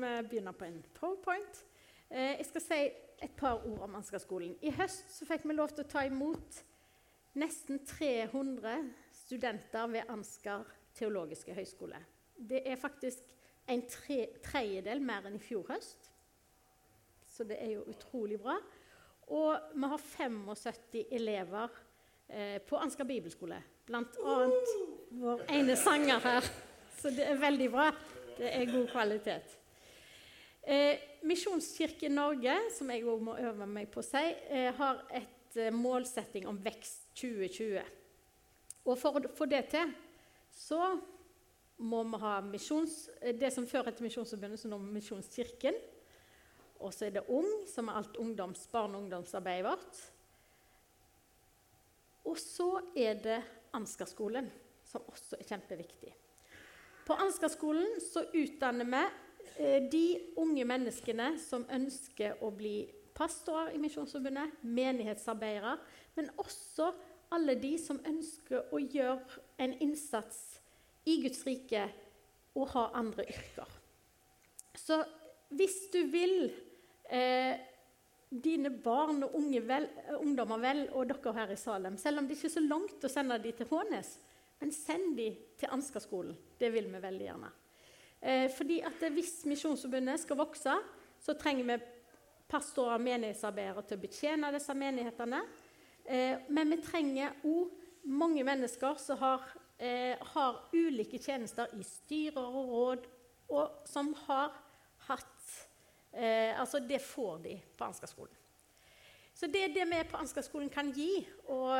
Vi begynner på en powerpoint. Eh, jeg skal si et par ord om Ansgar-skolen. I høst så fikk vi lov til å ta imot nesten 300 studenter ved Ansgar teologiske høgskole. Det er faktisk en tre, tredjedel mer enn i fjor høst. Så det er jo utrolig bra. Og vi har 75 elever eh, på Ansgar bibelskole. Blant annet vår ene sanger her. Så det er veldig bra. Det er god kvalitet. Eh, Misjonskirken Norge, som jeg òg må øve meg på å si, eh, har et eh, målsetting om vekst 2020. Og for å få det til, så må vi ha misjons, eh, det som før het Misjonsforbundet, som nå Misjonskirken. Og så er det Ung, som er alt ungdoms, barne- og ungdomsarbeidet vårt. Og så er det Ansgarskolen, som også er kjempeviktig. På Ansgarskolen utdanner vi de unge menneskene som ønsker å bli pastorer i Misjonsforbundet, menighetsarbeidere, men også alle de som ønsker å gjøre en innsats i Guds rike og ha andre yrker. Så hvis du vil eh, dine barn og vel, ungdommer vel, og dere her i Salem, selv om det ikke er så langt å sende dem til Hånes, men send dem til Ansgarskolen. Det vil vi veldig gjerne. Eh, fordi at Hvis Misjonsforbundet skal vokse, så trenger vi pastorer og menighetsarbeidere til å betjene disse menighetene. Eh, men vi trenger òg mange mennesker som har, eh, har, ulike tjenester i styrer og råd, og som har hatt Altså, det får de på Ansgarskolen. Så det er det vi på Ansgarskolen kan gi. Og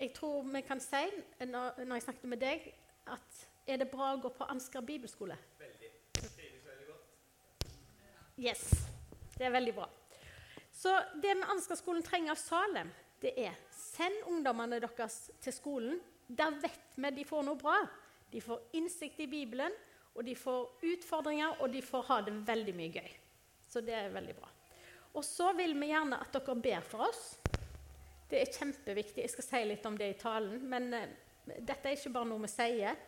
jeg tror vi kan si, når jeg snakket med deg, at er det bra å gå på Ansgar bibelskole? Veldig. Det trives veldig godt. Yes. Det er veldig bra. Så det vi Ansgar-skolen trenger av Salem, det er send ungdommene deres til skolen. Der vet vi de får noe bra. De får innsikt i Bibelen, og de får utfordringer, og de får ha det veldig mye gøy. Så det er veldig bra. Og så vil vi gjerne at dere ber for oss. Det er kjempeviktig. Jeg skal si litt om det i talen. Men uh, dette er ikke bare noe vi sier.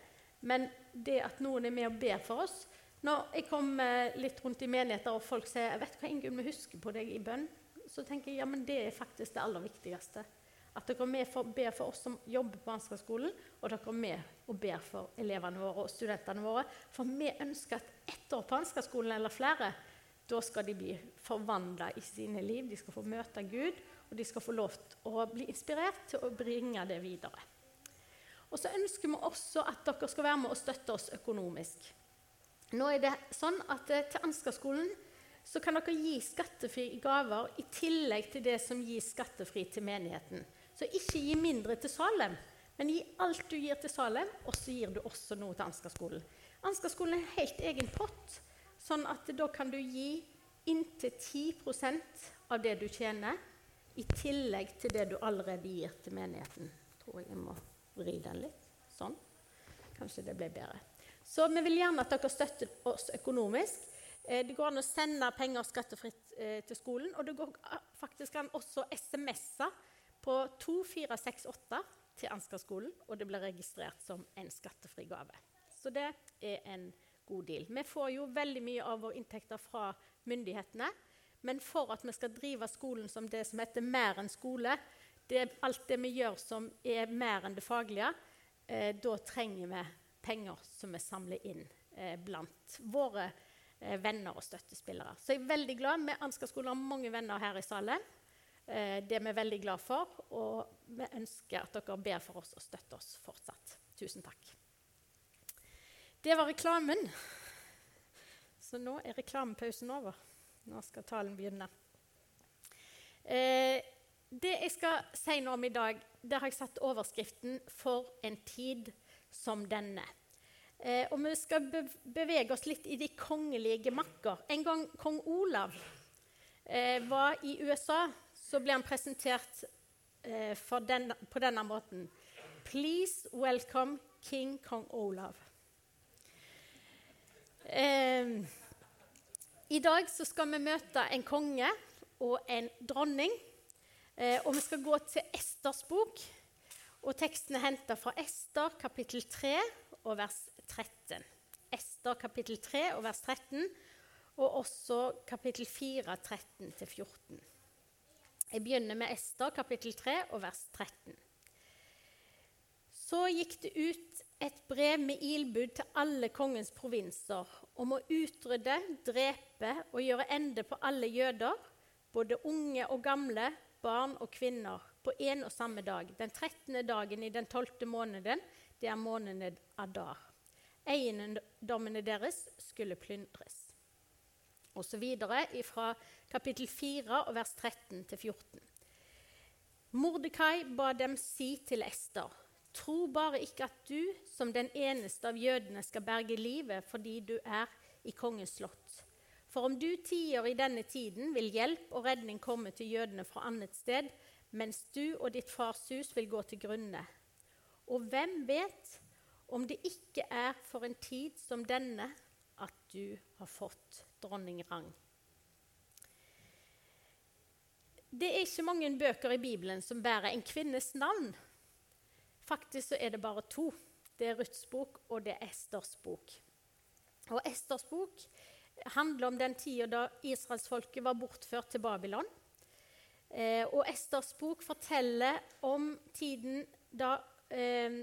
Men det at noen er med og ber for oss Når jeg kommer litt rundt i menigheter og folk sier jeg vet hva, Ingunn, vi husker på deg i bønn, så tenker jeg ja, men det er faktisk det aller viktigste. At dere er med for, ber for oss som jobber på Ansgarskolen, og dere er med og ber for elevene våre og studentene våre. For vi ønsker at ett år på Ansgarskolen eller flere, da skal de bli forvandla i sine liv. De skal få møte Gud, og de skal få lov til å bli inspirert til å bringe det videre. Og så ønsker vi også at dere skal være med og støtte oss økonomisk. Nå er det sånn at eh, Til Ansgarskolen så kan dere gi skattefrie gaver i tillegg til det som gis skattefri til menigheten. Så ikke gi mindre til Salem, men gi alt du gir til Salem, og så gir du også noe til. Ansgarskolen er en helt egen pott, sånn at da kan du gi inntil 10% av det du tjener, i tillegg til det du allerede gir til menigheten. tror jeg jeg må vri den litt. Sånn. Kanskje det ble bedre. Så vi vil gjerne at dere støtter oss økonomisk. Eh, det går an å sende penger skattefritt eh, til skolen. Og det går faktisk an også SMS-e på 2468 til Ansgar-skolen, og det blir registrert som en skattefri gave. Så det er en god deal. Vi får jo veldig mye av våre inntekter fra myndighetene. Men for at vi skal drive skolen som det som heter mer enn skole, det, alt det vi gjør som er mer enn det faglige, eh, da trenger vi penger som vi samler inn eh, blant våre eh, venner og støttespillere. Så jeg er veldig glad. Vi Ansgar-skolen har mange venner her i salen. Eh, det er vi veldig glad for. Og vi ønsker at dere ber for oss og støtter oss fortsatt. Tusen takk. Det var reklamen. Så nå er reklamepausen over. Nå skal talen begynne. Eh, det jeg skal si noe om i dag, der har jeg satt overskriften 'For en tid som denne'. Eh, og vi skal bevege oss litt i de kongelige makker. En gang kong Olav eh, var i USA, så ble han presentert eh, den, på denne måten. Please welcome King Kong Olav. Eh, I dag skal vi møte en konge og en dronning og vi skal gå til Esters bok. Og teksten er henta fra Ester kapittel 3 og vers 13. Ester kapittel 3 og vers 13. og også kapittel 4, 13-14. Jeg begynner med Ester, kapittel 3, og vers 13. Så gikk det ut et brev med ilbud til alle kongens provinser om å utrydde, drepe og gjøre ende på alle jøder, både unge og gamle, barn og kvinner, på en og samme dag, den 13. dagen i den 12. måneden, det er måneden Adar. Eiendommene deres skulle plyndres. Og så videre fra kapittel 4 og vers 13 til 14. Mordekai ba dem si til Ester.: Tro bare ikke at du, som den eneste av jødene, skal berge livet fordi du er i kongens slott. For om du tier i denne tiden, vil hjelp og redning komme til jødene fra annet sted, mens du og ditt fars hus vil gå til grunne. Og hvem vet om det ikke er for en tid som denne at du har fått dronningrang? Det er ikke mange bøker i Bibelen som bærer en kvinnes navn. Faktisk så er det bare to. Det er Ruths bok, og det er Esters bok. Og Esters bok handler om den tida da israelsfolket var bortført til Babylon. Eh, og Esters bok forteller om tiden da eh,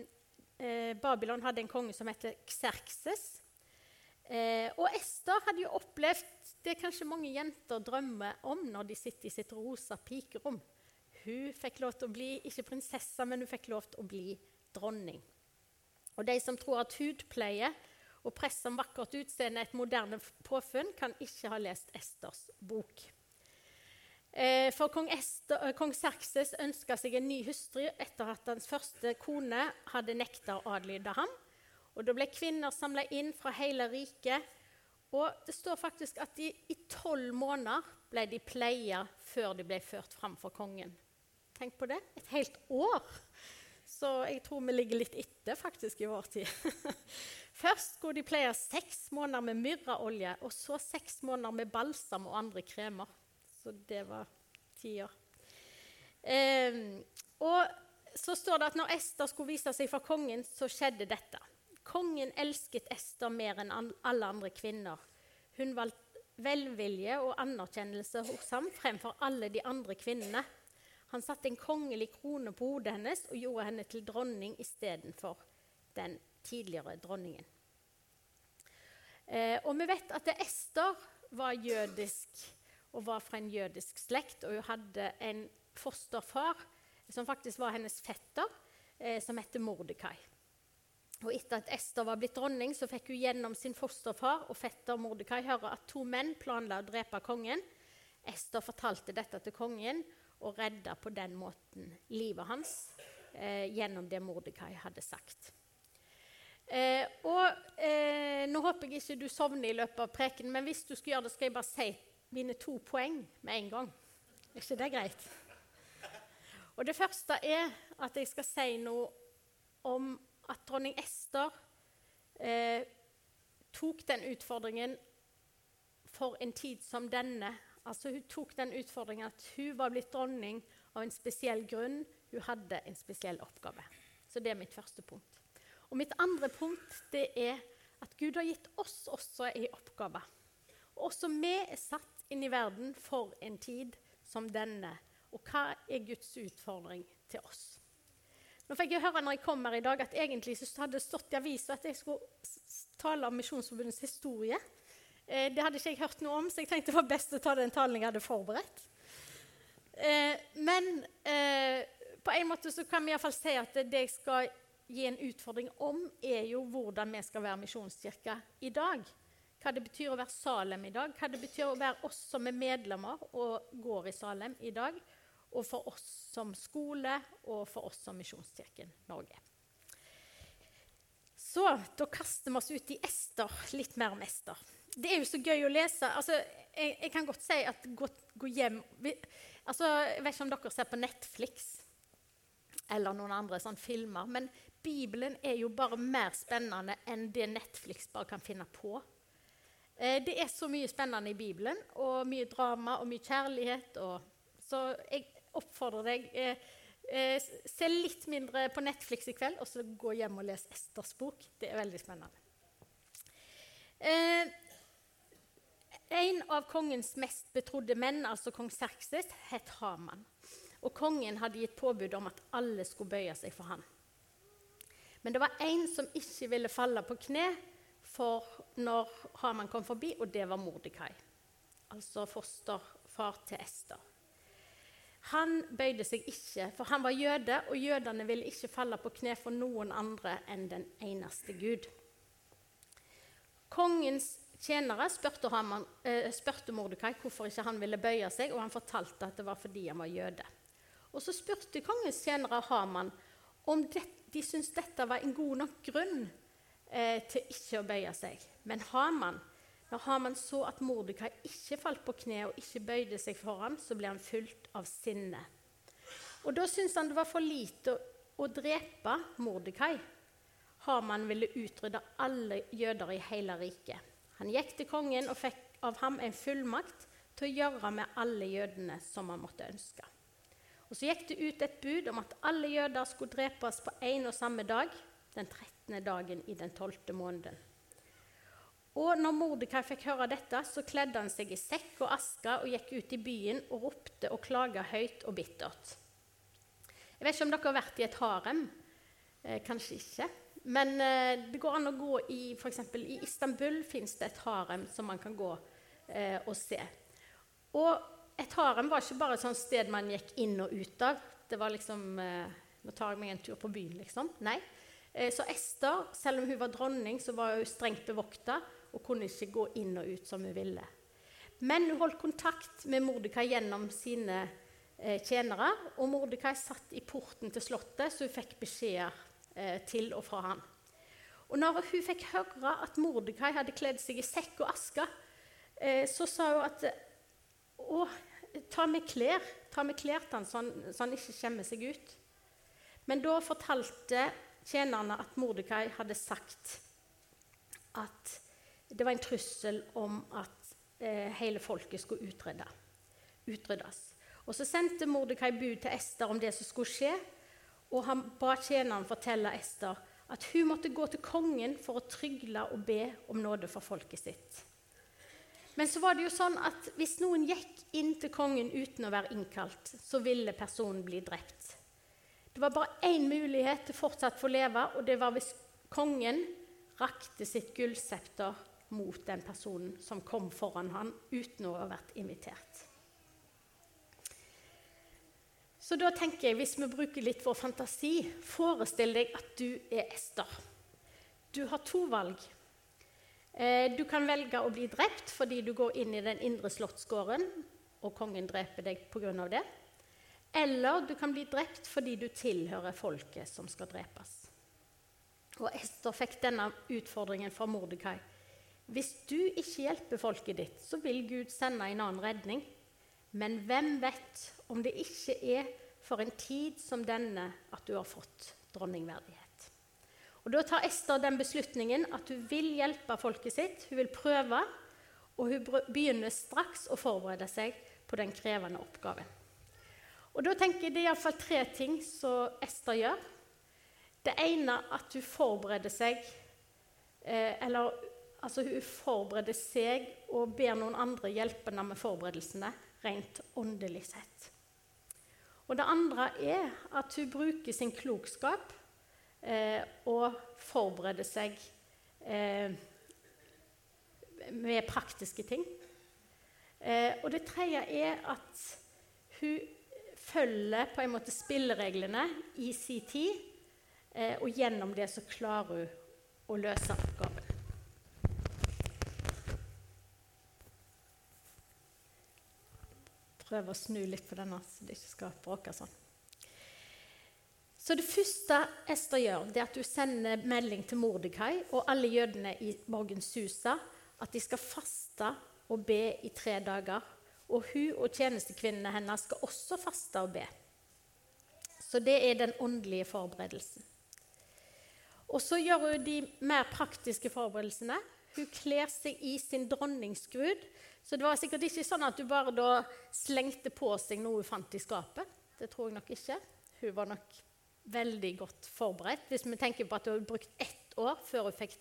eh, Babylon hadde en konge som heter Xerxes. Eh, og Ester hadde jo opplevd det kanskje mange jenter drømmer om når de sitter i sitt rosa pikerom. Hun fikk lov til å bli ikke prinsesse, men hun fikk lov til å bli dronning. Og De som tror at hudpleie og press som vakkert utseende et moderne påfunn, kan ikke ha lest Esters bok. Eh, for kong, Esther, eh, kong Serkses ønska seg en ny hustru etter at hans første kone hadde nekta å adlyde ham. Og Da ble kvinner samla inn fra hele riket. Og det står faktisk at de, i tolv måneder ble de pleia før de ble ført fram for kongen. Tenk på det. Et helt år. Så jeg tror vi ligger litt etter faktisk i vår tid. Først skulle de pleie seks måneder med myrraolje, og så seks måneder med balsam og andre kremer. Så det var tider. Eh, og så står det at når Ester skulle vise seg for kongen, så skjedde dette. Kongen elsket Ester mer enn alle andre kvinner. Hun valgte velvilje og anerkjennelse hos ham fremfor alle de andre kvinnene. Han satte en kongelig krone på hodet hennes og gjorde henne til dronning istedenfor den tidligere dronningen. Eh, og vi vet at Ester var jødisk og var fra en jødisk slekt. Og hun hadde en fosterfar som faktisk var hennes fetter, eh, som het Mordekai. Og Etter at Ester var blitt dronning, så fikk hun gjennom sin fosterfar og fetter Mordekai høre at to menn planla å drepe kongen. Ester fortalte dette til kongen, og redda på den måten livet hans eh, gjennom det Mordekai hadde sagt. Eh, og eh, Nå håper jeg ikke du sovner i løpet av preken, men hvis du skal gjøre det, skal jeg bare si mine to poeng med en gang. Er ikke det greit? Og Det første er at jeg skal si noe om at dronning Ester eh, tok den utfordringen for en tid som denne Altså, hun tok den utfordringen at hun var blitt dronning av en spesiell grunn. Hun hadde en spesiell oppgave. Så det er mitt første punkt. Og mitt andre punkt det er at Gud har gitt oss også en oppgave. Og også vi er satt inn i verden for en tid som denne. Og hva er Guds utfordring til oss? Nå fikk jeg høre når jeg kom her i dag, at egentlig så hadde det stått i avisa at jeg skulle tale om Misjonsforbundets historie. Eh, det hadde ikke jeg hørt noe om, så jeg tenkte det var best å ta den talen jeg hadde forberedt. Eh, men eh, på en måte så kan vi iallfall si at det jeg skal gi en utfordring om, er jo hvordan vi skal være misjonskirke i dag. Hva det betyr å være Salem i dag, hva det betyr å være oss som er medlemmer og går i Salem i dag, og for oss som skole og for oss som Misjonskirken Norge. Så da kaster vi oss ut i Ester, litt mer om Ester det er jo så gøy å lese. Altså, jeg, jeg, kan godt si at gå, gå hjem vi, altså, Jeg vet ikke om dere ser på Netflix eller noen andre sånn filmer. Men Bibelen er jo bare mer spennende enn det Netflix bare kan finne på. Eh, det er så mye spennende i Bibelen, og mye drama og mye kjærlighet. Og, så jeg oppfordrer deg eh, eh, Se litt mindre på Netflix i kveld, og så gå hjem og les Esters bok. Det er veldig spennende. Eh, En av kongens mest betrodde menn, altså kong Serkses, het Haman. Og kongen hadde gitt påbud om at alle skulle bøye seg for ham. Men det var én som ikke ville falle på kne for når Haman kom forbi, og det var Mordekai. Altså fosterfar til Ester. Han bøyde seg ikke, for han var jøde, og jødene ville ikke falle på kne for noen andre enn den eneste Gud. Kongens tjenere spurte, Haman, eh, spurte Mordekai hvorfor ikke han ville bøye seg, og han fortalte at det var fordi han var jøde. Og Så spurte kongens tjenere Haman om det, de syntes dette var en god nok grunn eh, til ikke å bøye seg. Men Haman, når Haman så at Mordekai ikke falt på kne og ikke bøyde seg for ham, så ble han fylt av sinne. Og Da syntes han det var for lite å, å drepe Mordekai. Haman ville utrydde alle jøder i hele riket. Han gikk til kongen og fikk av ham en fullmakt til å gjøre med alle jødene som han måtte ønske. Og Så gikk det ut et bud om at alle jøder skulle drepes på én og samme dag, den 13. dagen i den 12. måneden. Og når Mordekai fikk høre dette, så kledde han seg i sekk og aske og gikk ut i byen og ropte og klaga høyt og bittert. Jeg vet ikke om dere har vært i et harem. Eh, kanskje ikke. Men eh, det går an å gå i f.eks. i Istanbul fins det et harem som man kan gå eh, og se. Og et harem var ikke bare et sånt sted man gikk inn og ut av. Det var liksom eh, Nå tar jeg meg en tur på byen, liksom. Nei. Eh, så Ester, selv om hun var dronning, så var hun strengt bevokta og kunne ikke gå inn og ut som hun ville. Men hun holdt kontakt med Mordekai gjennom sine eh, tjenere. Og Mordekai satt i porten til slottet, så hun fikk beskjeder eh, til og fra han. Og når hun fikk høre at Mordekai hadde kledd seg i sekk og aske, eh, så sa hun at Å, ta med klær. Ta med klær til han, så han, så han ikke skjemmer seg ut. Men da fortalte tjenerne at Mordekai hadde sagt at det var en trussel om at eh, hele folket skulle utrydde, utryddes. Og Så sendte Mordekai bud til Ester om det som skulle skje, og han ba tjeneren fortelle Ester at hun måtte gå til kongen for å trygle og be om nåde for folket sitt. Men så var det jo sånn at hvis noen gikk inn til kongen uten å være innkalt, så ville personen bli drept. Det var bare én mulighet til fortsatt å få leve, og det var hvis kongen rakte sitt gullsepter mot den personen som kom foran han uten å ha vært invitert. Så da tenker jeg, hvis vi bruker litt vår fantasi, forestill deg at du er Ester. Du har to valg. Eh, du kan velge å bli drept fordi du går inn i den indre slottsgården, og kongen dreper deg pga. det. Eller du kan bli drept fordi du tilhører folket som skal drepes. Og Ester fikk denne utfordringen fra Mordekai. Hvis du ikke hjelper folket ditt, så vil Gud sende en annen redning. Men hvem vet om det ikke er for en tid som denne at du har fått dronningverdighet? Og Da tar Ester den beslutningen at hun vil hjelpe folket sitt. Hun vil prøve, og hun begynner straks å forberede seg på den krevende oppgaven. Og da tenker jeg Det er iallfall tre ting som Ester gjør. Det ene at hun forbereder seg eh, Eller altså hun forbereder seg og ber noen andre hjelpe henne med forberedelsene rent åndelig sett. Og det andre er at hun bruker sin klokskap og forbereder seg eh, med praktiske ting. Eh, og det tredje er at hun følger på en måte spillereglene i sin tid, eh, og gjennom det så klarer hun å løse oppgaven. prøve å snu litt på denne, så det ikke skal bråke sånn. Så det første Ester gjør, det er at hun sender melding til Mordekai og alle jødene i Borgens Susa at de skal faste og be i tre dager. Og hun og tjenestekvinnene hennes skal også faste og be. Så det er den åndelige forberedelsen. Og så gjør hun de mer praktiske forberedelsene. Hun kler seg i sin dronningsgrud. så det var sikkert ikke sånn at hun bare da slengte på seg noe hun fant i skapet. Det tror jeg nok ikke. Hun var nok veldig godt forberedt. Hvis vi tenker på at hun hadde brukt ett år før hun fikk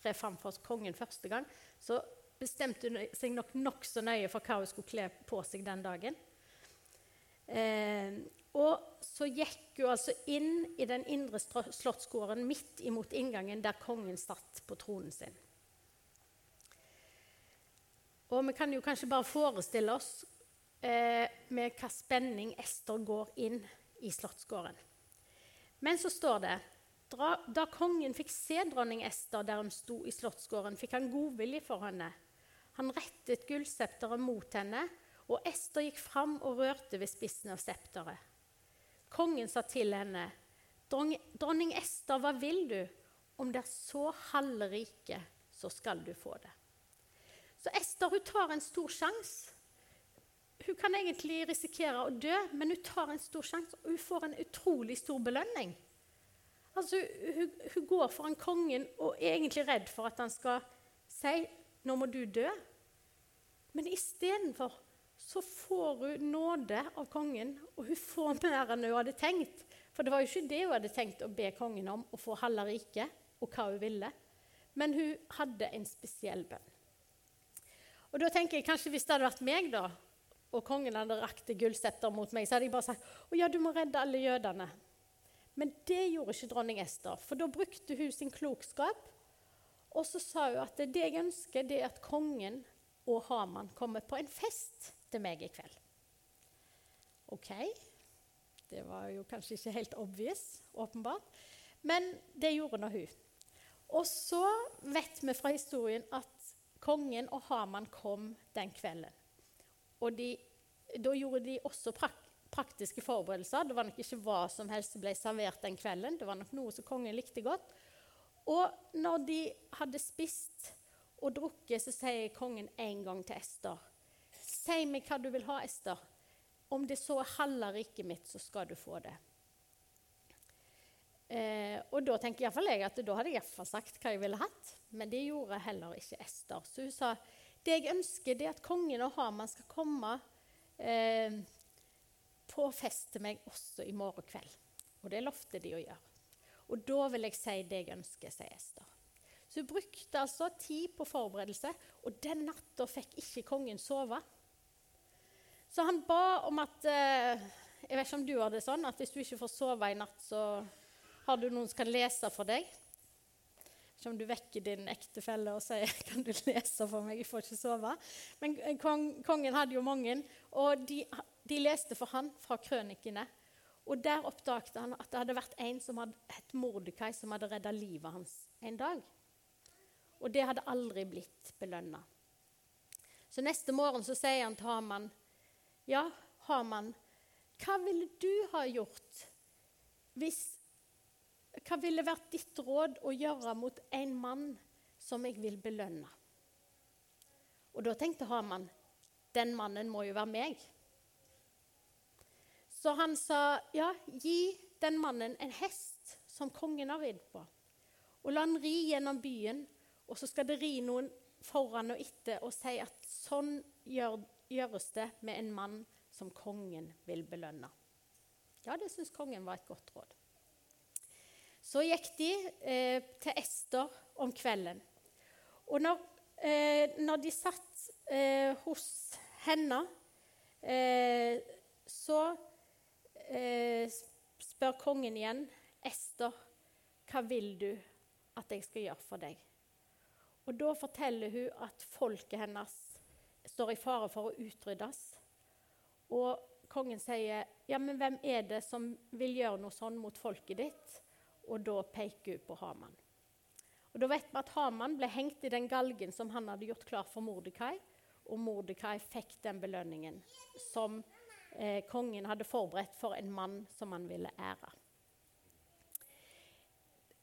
tre fram for kongen første gang, så bestemte hun seg nok nokså nøye for hva hun skulle kle på seg den dagen. Eh, og så gikk hun altså inn i den indre slottsgården midt imot inngangen der kongen satt på tronen sin. Og vi kan jo kanskje bare forestille oss eh, med hva spenning Ester går inn i slottsgården. Men så står det da, kongen fikk se dronning Ester der hun sto i slottsgården, fikk han godvilje for henne. Han rettet gullsepteret mot henne, og Ester gikk fram og rørte ved spissen av septeret. Kongen sa til henne, dronning Ester, hva vil du? Om det er så halve riket, så skal du få det. Så Ester hun tar en stor sjanse. Hun kan egentlig risikere å dø, men hun tar en stor sjanse, og hun får en utrolig stor belønning. Altså, hun, hun går foran kongen og er egentlig redd for at han skal si 'nå må du dø'. Men istedenfor så får hun nåde av kongen, og hun får mer enn hun hadde tenkt. For det var jo ikke det hun hadde tenkt å be kongen om, å få halve riket og hva hun ville. Men hun hadde en spesiell bønn. Og da tenker jeg kanskje Hvis det hadde vært meg, da, og kongen hadde rakt gullsetter mot meg, så hadde jeg bare sagt å ja, du må redde alle jødene. Men det gjorde ikke dronning Ester, for da brukte hun sin klokskap. Og så sa hun at det jeg ønsker, det er at kongen og Haman kommer på en fest til meg i kveld. OK. Det var jo kanskje ikke helt obvious, åpenbart. Men det gjorde nå hun. Og så vet vi fra historien at kongen og Haman kom den kvelden. Og de, da gjorde de også prak praktiske forberedelser. Det var nok ikke hva som helst som ble servert den kvelden. Det var nok noe som kongen likte godt. Og når de hadde spist og drukket, så sier kongen en gang til Ester Si meg hva du vil ha, Ester. Om det så er halve riket mitt, så skal du få det. Eh, og da tenker iallfall jeg at da hadde jeg iallfall sagt hva jeg ville hatt. Men det gjorde heller ikke Ester. Så hun sa det jeg ønsker, det er at kongen og Haman skal komme eh, på fest til meg også i morgen kveld. Og det lovte de å gjøre. Og da vil jeg si det jeg ønsker, sier Ester. Så hun brukte altså tid på forberedelse, og den natta fikk ikke kongen sove. Så han ba om at eh, Jeg vet ikke om du har det sånn at hvis du ikke får sove i natt, så har du noen som kan lese for deg. Om du vekker din ektefelle og sier 'Kan du lese for meg?' Jeg får ikke sove. Men eh, kong, kongen hadde jo mange, og de, de leste for han fra krønikene. Og der oppdaget han at det hadde vært en som hadde het Mordekai, som hadde redda livet hans en dag. Og det hadde aldri blitt belønna. Så neste morgen så sier han til Haman, 'Ja, Haman, hva ville du ha gjort hvis Hva ville vært ditt råd å gjøre mot en mann som jeg vil belønne?' Og da tenkte Haman, 'Den mannen må jo være meg.' Så han sa, 'Ja, gi den mannen en hest som kongen har ridd på.' 'Og la han ri gjennom byen.' Og så skal det ri noen foran og etter og si at sånn gjør, gjøres det med en mann som kongen vil belønne. Ja, det syns kongen var et godt råd. Så gikk de eh, til Ester om kvelden. Og når, eh, når de satt eh, hos henne, eh, så eh, spør kongen igjen, 'Ester, hva vil du at jeg skal gjøre for deg?' Og Da forteller hun at folket hennes står i fare for å utryddes. Og kongen sier, 'Ja, men hvem er det som vil gjøre noe sånn mot folket ditt?' Og da peker hun på Haman. Og Da vet vi at Haman ble hengt i den galgen som han hadde gjort klar for Mordekai. Og Mordekai fikk den belønningen som eh, kongen hadde forberedt for en mann som han ville ære.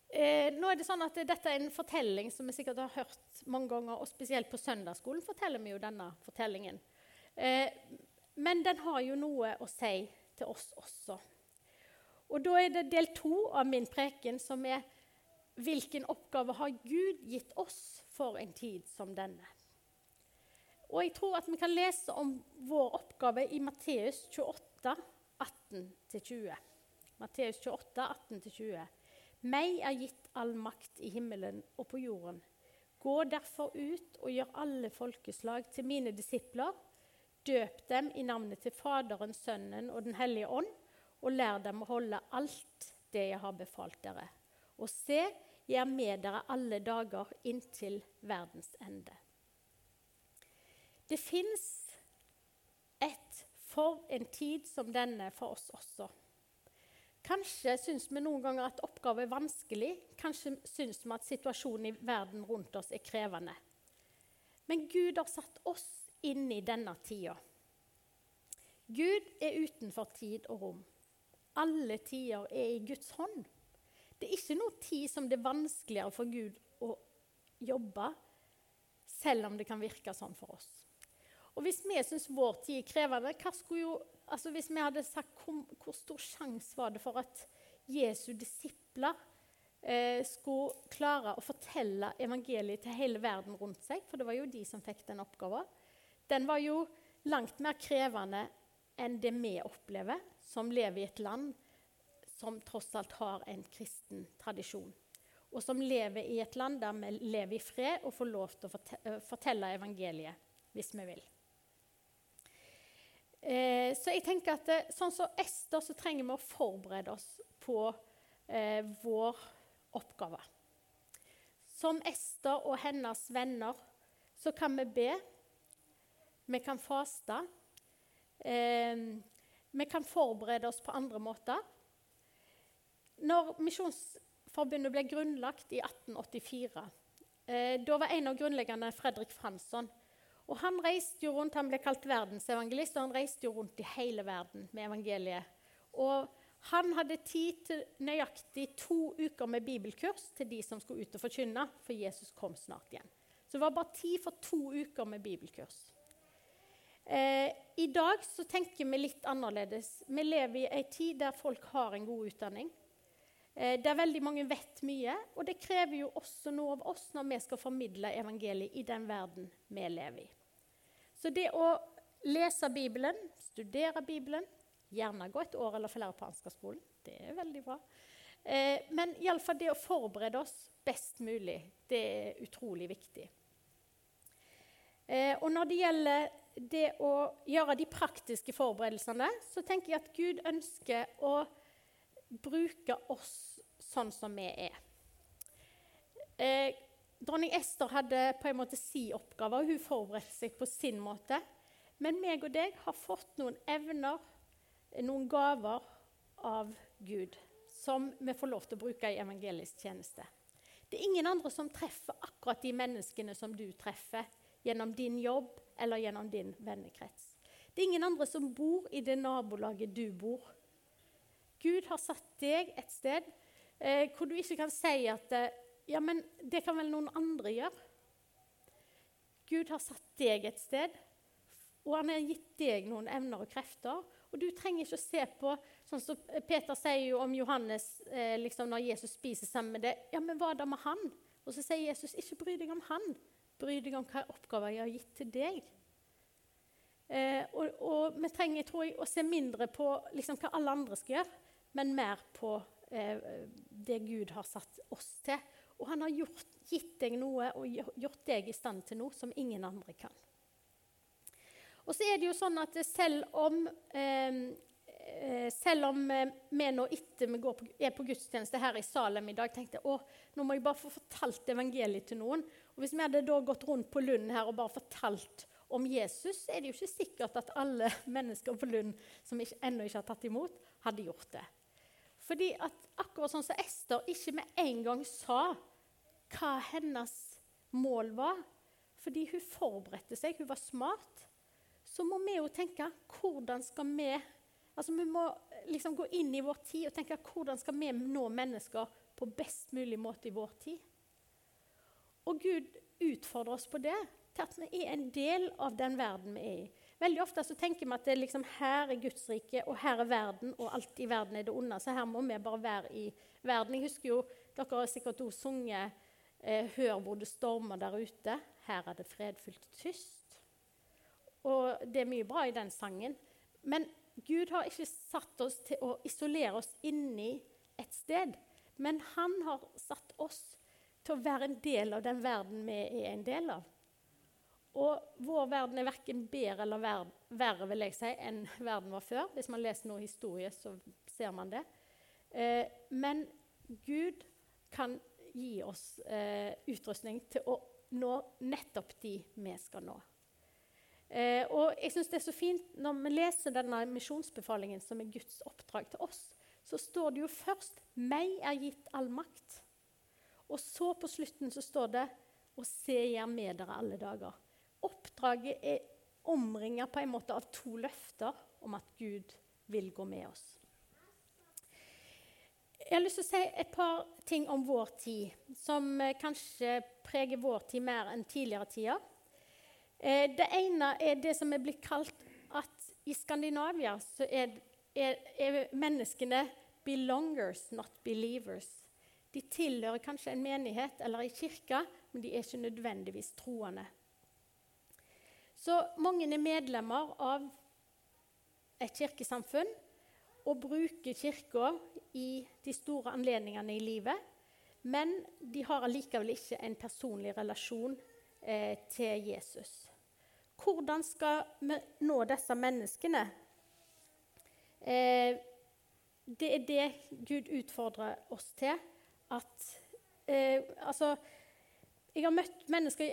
Eh, nå er det sånn at Dette er en fortelling som vi sikkert har hørt mange ganger, og spesielt på søndagsskolen forteller vi jo denne fortellingen. Eh, men den har jo noe å si til oss også. Og Da er det del to av min preken, som er hvilken oppgave har Gud gitt oss for en tid som denne? Og jeg tror at vi kan lese om vår oppgave i Matteus 28, 18-20. Matteus 28, 18-20. Meg er gitt all makt i himmelen og på jorden. Gå derfor ut og gjør alle folkeslag til mine disipler. Døp dem i navnet til Faderen, Sønnen og Den hellige ånd, og lær dem å holde alt det jeg har befalt dere. Og se, jeg er med dere alle dager inntil verdens ende. Det fins et for en tid som denne for oss også. Kanskje syns vi noen ganger at oppgaven er vanskelig. Kanskje syns vi at situasjonen i verden rundt oss er krevende. Men Gud har satt oss inn i denne tida. Gud er utenfor tid og rom. Alle tider er i Guds hånd. Det er ikke noe tid som det er vanskeligere for Gud å jobbe, selv om det kan virke sånn for oss. Og hvis vi syns vår tid er krevende, jo altså Hvis vi hadde sagt hvor, hvor stor sjanse var det for at Jesu disipler eh, skulle klare å fortelle evangeliet til hele verden rundt seg, for det var jo de som fikk den oppgaven, den var jo langt mer krevende enn det vi opplever, som lever i et land som tross alt har en kristen tradisjon. Og som lever i et land der vi lever i fred og får lov til å fortelle evangeliet hvis vi vil. Eh, så jeg tenker at det, sånn som Ester så trenger vi å forberede oss på eh, vår oppgave. Som Ester og hennes venner så kan vi be. Vi kan faste. Eh, vi kan forberede oss på andre måter. Når Misjonsforbundet ble grunnlagt i 1884, eh, da var en av grunnleggerne Fredrik Fransson. Og Han jo rundt, han ble kalt verdensevangelist, og han reiste jo rundt i hele verden med evangeliet. Og han hadde tid til nøyaktig to uker med bibelkurs til de som skulle ut og forkynne, for Jesus kom snart igjen. Så det var bare tid for to uker med bibelkurs. Eh, I dag så tenker vi litt annerledes. Vi lever i ei tid der folk har en god utdanning. Eh, der veldig mange vet mye, og det krever jo også noe av oss når vi skal formidle evangeliet i den verden vi lever i. Så det å lese Bibelen, studere Bibelen, gjerne gå et år eller flere på Ansgarskolen, det er veldig bra. Eh, men iallfall det å forberede oss best mulig, det er utrolig viktig. Eh, og når det gjelder det å gjøre de praktiske forberedelsene, så tenker jeg at Gud ønsker å bruke oss sånn som vi er. Eh, Dronning Ester hadde på en måte si oppgave, og hun forberedte seg på sin måte. Men meg og deg har fått noen evner, noen gaver av Gud, som vi får lov til å bruke i evangelisk tjeneste. Det er ingen andre som treffer akkurat de menneskene som du treffer gjennom din jobb eller gjennom din vennekrets. Det er ingen andre som bor i det nabolaget du bor. Gud har satt deg et sted eh, hvor du ikke kan si at eh, ja, men det kan vel noen andre gjøre. Gud har satt deg et sted, og han har gitt deg noen evner og krefter. Og du trenger ikke å se på sånn som Peter sier jo om Johannes eh, liksom når Jesus spiser sammen med det. Ja, men hva da med han? Og så sier Jesus, ikke bry deg om han. Bry deg om hva oppgaver jeg har gitt til deg. Eh, og, og, vi trenger tror jeg, å se mindre på liksom, hva alle andre skal gjøre, men mer på eh, det Gud har satt oss til. Og han har gjort, gitt deg noe og gjort deg i stand til noe som ingen andre kan. Og så er det jo sånn at selv om, eh, eh selv om eh, vi nå etter vi på, er på gudstjeneste her i Salem i dag, tenkte å, nå må jeg bare få fortalt evangeliet til noen. Og Hvis vi hadde da gått rundt på Lund her og bare fortalt om Jesus, er det jo ikke sikkert at alle mennesker på Lund som ikke, ennå ikke har tatt imot, hadde gjort det. Fordi at akkurat sånn som Ester ikke med en gang sa hva hennes mål var, fordi hun forberedte seg, hun var smart, så må vi jo tenke hvordan skal vi altså Vi må liksom gå inn i vår tid og tenke hvordan skal vi nå mennesker på best mulig måte i vår tid. Og Gud utfordrer oss på det, til at vi er en del av den verden vi er i. Veldig ofte så tenker vi at liksom, her er Guds rike, og her er verden, og alt i verden er det onde. Så her må vi bare være i verden. Jeg husker jo, Dere har sikkert også sunget eh, 'Hør hvor det stormer der ute'. Her er det fredfullt tyst. Og det er mye bra i den sangen. Men Gud har ikke satt oss til å isolere oss inni et sted. Men han har satt oss til å være en del av den verden vi er en del av. Og vår verden er verken bedre eller ver verre vil jeg si, enn verden var før. Hvis man leser noe historie, så ser man det. Eh, men Gud kan gi oss eh, utrustning til å nå nettopp de vi skal nå. Eh, og jeg synes det er så fint Når vi leser denne misjonsbefalingen, som er Guds oppdrag til oss, så står det jo først 'meg er gitt all makt'. Og så på slutten så står det 'og se jeg med dere alle dager'. Oppdraget er omringa på en måte av to løfter om at Gud vil gå med oss. Jeg har lyst til å si et par ting om vår tid, som eh, kanskje preger vår tid mer enn tidligere tider. Eh, det ene er det som er blitt kalt at i Skandinavia så er, er, er menneskene 'belongers, not believers'. De tilhører kanskje en menighet eller ei kirke, men de er ikke nødvendigvis troende. Så mange er medlemmer av et kirkesamfunn og bruker Kirka i de store anledningene i livet. Men de har allikevel ikke en personlig relasjon eh, til Jesus. Hvordan skal vi nå disse menneskene? Eh, det er det Gud utfordrer oss til. At eh, Altså jeg har møtt mennesker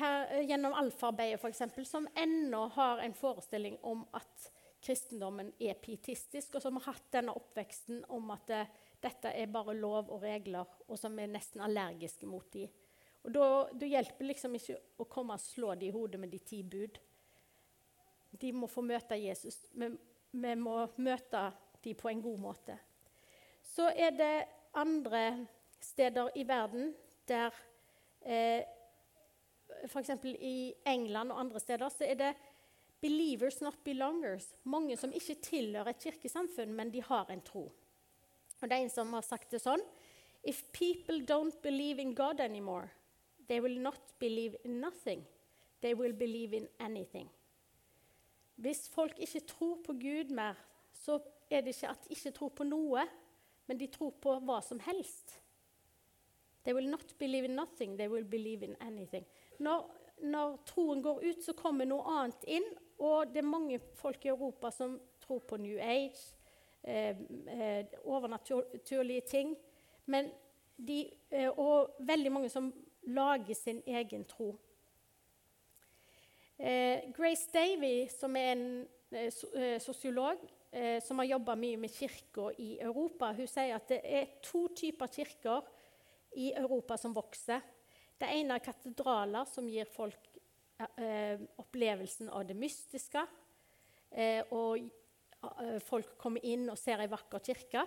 her gjennom alfaarbeidet som ennå har en forestilling om at kristendommen er pietistisk, og som har hatt denne oppveksten om at det, dette er bare lov og regler, og som er nesten allergiske mot dem. Og Da, da hjelper liksom ikke å komme og slå dem i hodet med de ti bud. De må få møte Jesus. Vi, vi må møte dem på en god måte. Så er det andre steder i verden der eh, F.eks. i England og andre steder så er det 'believers, not belongers'. Mange som ikke tilhører et kirkesamfunn, men de har en tro. Og Det er en som har sagt det sånn If people don't believe in God anymore, they will not believe in nothing. They will believe in anything. Hvis folk ikke tror på Gud mer, så er det ikke at de ikke tror på noe, men de tror på hva som helst. They will not believe in nothing, they will believe in anything. Når, når troen går ut, så kommer noe annet inn, og det er mange folk i Europa som tror på New Age, eh, eh, overnaturlige ting. De, eh, og veldig mange som lager sin egen tro. Eh, Grace Davy, som er en eh, eh, som har jobba mye med kirker i Europa, hun sier at det er to typer kirker i Europa som vokser. Det ene er katedraler som gir folk eh, opplevelsen av det mystiske. Eh, og eh, folk kommer inn og ser ei vakker kirke.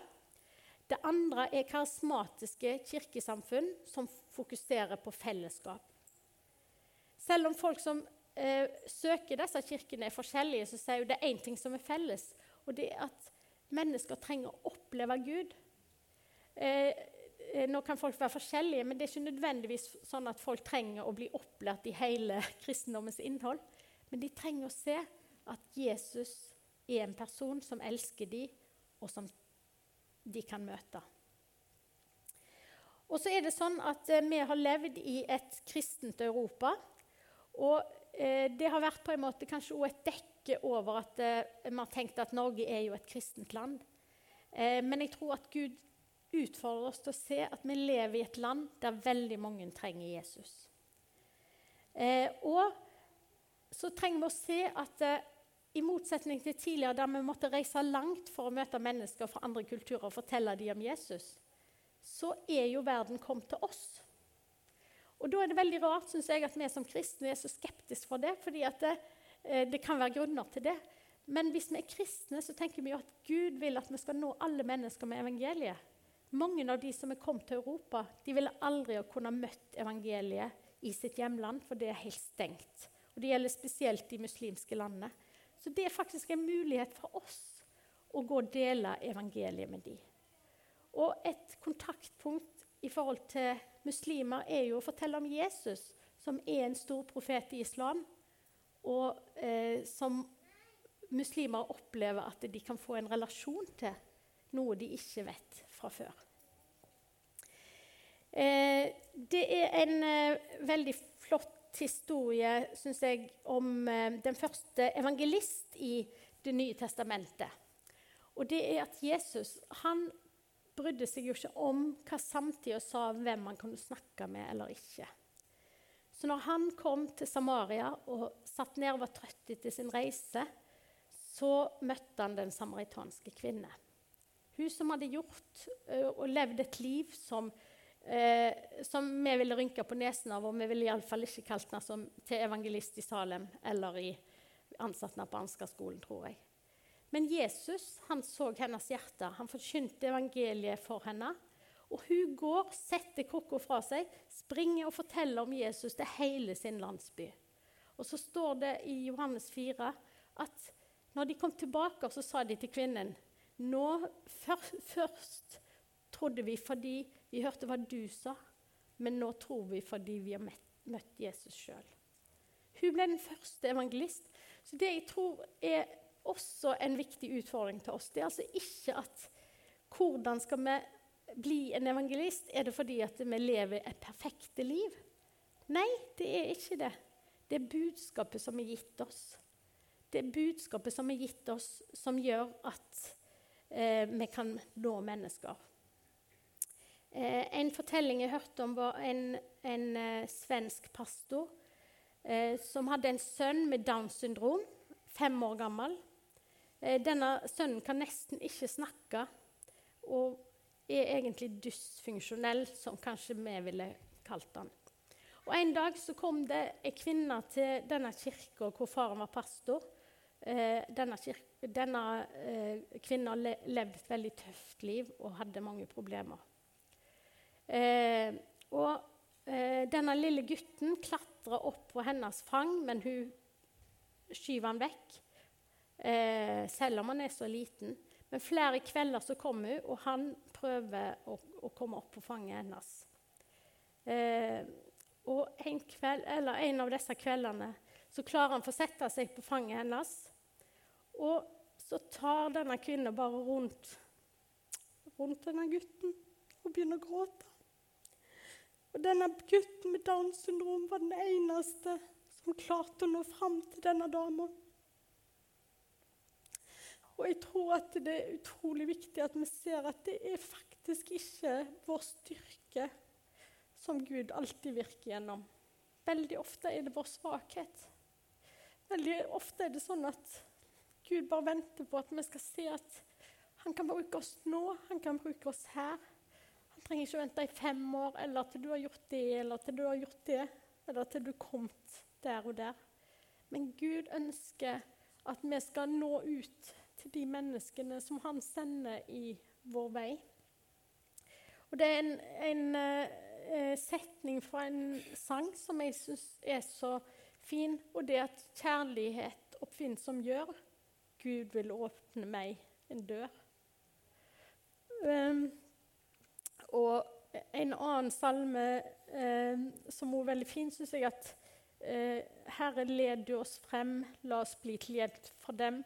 Det andre er karismatiske kirkesamfunn som fokuserer på fellesskap. Selv om folk som eh, søker disse kirkene, er forskjellige, så sier det én ting som er felles, og det er at mennesker trenger å oppleve Gud. Eh, Eh, nå kan folk være forskjellige, men det er ikke nødvendigvis sånn at folk trenger å bli opplært i hele kristendommens innhold. Men de trenger å se at Jesus er en person som elsker de, og som de kan møte. Og så er det sånn at eh, Vi har levd i et kristent Europa. Og eh, det har vært på en måte kanskje også et dekke over at eh, vi har tenkt at Norge er jo et kristent land. Eh, men jeg tror at Gud utfordrer oss til å se at vi lever i et land der veldig mange trenger Jesus. Eh, og så trenger vi å se at eh, i motsetning til tidligere, der vi måtte reise langt for å møte mennesker fra andre kulturer og fortelle dem om Jesus, så er jo verden kommet til oss. Og Da er det veldig rart synes jeg, at vi som kristne er så skeptiske for det. fordi at det, eh, det kan være grunner til det. Men hvis vi er kristne, så tenker vi jo at Gud vil at vi skal nå alle mennesker med evangeliet. Mange av de som er kommet til Europa, de ville aldri ha møtt evangeliet i sitt hjemland, for det er helt stengt. Og Det gjelder spesielt de muslimske landene. Så det er faktisk en mulighet for oss å gå og dele evangeliet med de. Og et kontaktpunkt i forhold til muslimer er jo å fortelle om Jesus, som er en stor profet i islam, og eh, som muslimer opplever at de kan få en relasjon til, noe de ikke vet fra før. Eh, det er en eh, veldig flott historie, syns jeg, om eh, den første evangelist i Det nye testamentet. Og det er at Jesus han brydde seg jo ikke om hva samtida sa hvem han kunne snakke med eller ikke. Så når han kom til Samaria og satt ned og var trøtt etter sin reise, så møtte han den samaritanske kvinne. Hun som hadde gjort og levd et liv som, eh, som vi ville rynke på nesen av, og vi ville iallfall ikke kalt henne til evangelist i Salem eller i ansatte på Ansgar-skolen, tror jeg. Men Jesus han så hennes hjerte. Han forkynte evangeliet for henne. Og hun går, setter krukka fra seg, springer og forteller om Jesus til hele sin landsby. Og så står det i Johannes 4 at når de kom tilbake, så sa de til kvinnen nå Først trodde vi fordi vi hørte hva du sa, men nå tror vi fordi vi har møtt Jesus sjøl. Hun ble den første evangelist. Så det jeg tror er også en viktig utfordring til oss, det er altså ikke at hvordan skal vi bli en evangelist? Er det fordi at vi lever et perfekte liv? Nei, det er ikke det. Det er budskapet som er gitt oss. Det er budskapet som er gitt oss, som gjør at eh, vi kan nå mennesker. Eh, en fortelling jeg hørte om, var en, en eh, svensk pastor eh, som hadde en sønn med Downs syndrom, fem år gammel. Eh, denne sønnen kan nesten ikke snakke og er egentlig dysfunksjonell, som kanskje vi ville kalt han. Og En dag så kom det ei kvinne til denne kirka hvor faren var pastor. Eh, denne, kirke, denne eh, kvinna le, levde et veldig tøft liv og hadde mange problemer. Eh, og denne lille gutten klatra opp på hennes fang, men hun skyver han vekk. Selv om han er så liten. Men flere kvelder så kommer hun, og han prøver å, å komme opp på fanget hennes. Eh, og en, kveld, en av disse kveldene så klarer han å sette seg på fanget hennes. Og så tar denne kvinnen bare rundt, rundt denne gutten og begynner å gråte. Og denne gutten med Downs syndrom var den eneste som klarte å nå fram til denne dama. Og jeg tror at det er utrolig viktig at vi ser at det er faktisk ikke vår styrke som Gud alltid virker gjennom. Veldig ofte er det vår svakhet. Veldig ofte er det sånn at Gud bare venter på at vi skal se at han kan bruke oss nå, han kan bruke oss her. Han trenger ikke å vente i fem år, eller til du har gjort det, eller til du har gjort det, eller til du er kommet der og der. Men Gud ønsker at vi skal nå ut til de menneskene som han sender i vår vei. Og Det er en, en uh, setning fra en sang som jeg syns er så fin, og det at kjærlighet oppfinnsom gjør. Gud vil åpne meg en dør. Um, og en annen salme um, som er veldig fin, syns jeg at Herre, led du oss frem, la oss bli til hjelp for dem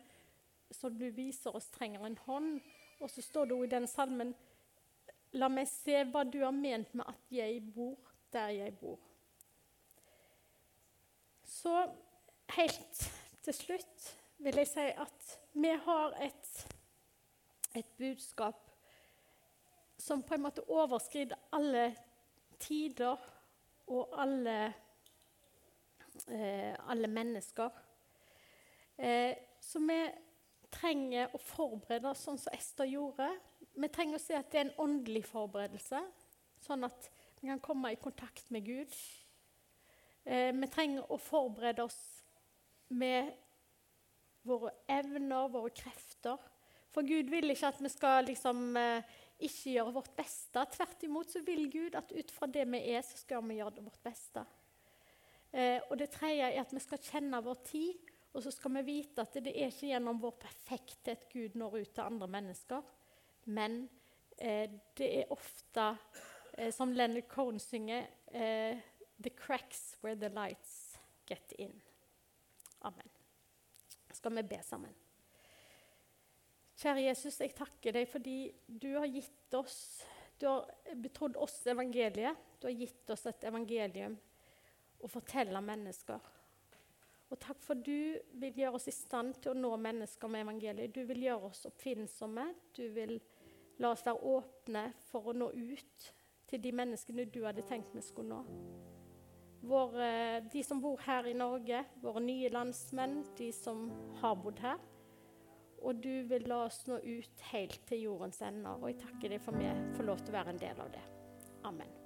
som du viser oss trenger en hånd. Og så står det i den salmen La meg se hva du har ment med at jeg bor der jeg bor. Så helt til slutt vil jeg si at vi har et, et budskap som på en måte overskrider alle tider og alle, eh, alle mennesker. Eh, så vi trenger å forberede oss sånn som Ester gjorde. Vi trenger å se at det er en åndelig forberedelse, sånn at vi kan komme i kontakt med Gud. Eh, vi trenger å forberede oss med våre evner, våre krefter. For Gud vil ikke at vi skal liksom, eh, ikke gjøre vårt beste. Tvert imot så vil Gud at ut fra det vi er, så skal vi gjøre vårt beste. Eh, og det tredje er at vi skal kjenne vår tid, og så skal vi vite at det er ikke gjennom vår perfekthet Gud når ut til andre mennesker, men eh, det er ofte, eh, som Leonard Cohen synger, eh, 'The cracks where the lights get in'. Amen skal vi be sammen. Kjære Jesus, jeg takker deg fordi du har gitt oss Du har betrodd oss evangeliet. Du har gitt oss et evangelium å fortelle mennesker. Og takk for du vil gjøre oss i stand til å nå mennesker med evangeliet. Du vil gjøre oss oppfinnsomme. Du vil la oss være åpne for å nå ut til de menneskene du hadde tenkt vi skulle nå. Våre, de som bor her i Norge, våre nye landsmenn, de som har bodd her. Og du vil la oss nå ut helt til jordens ender. Og jeg takker deg for vi får lov til å være en del av det. Amen.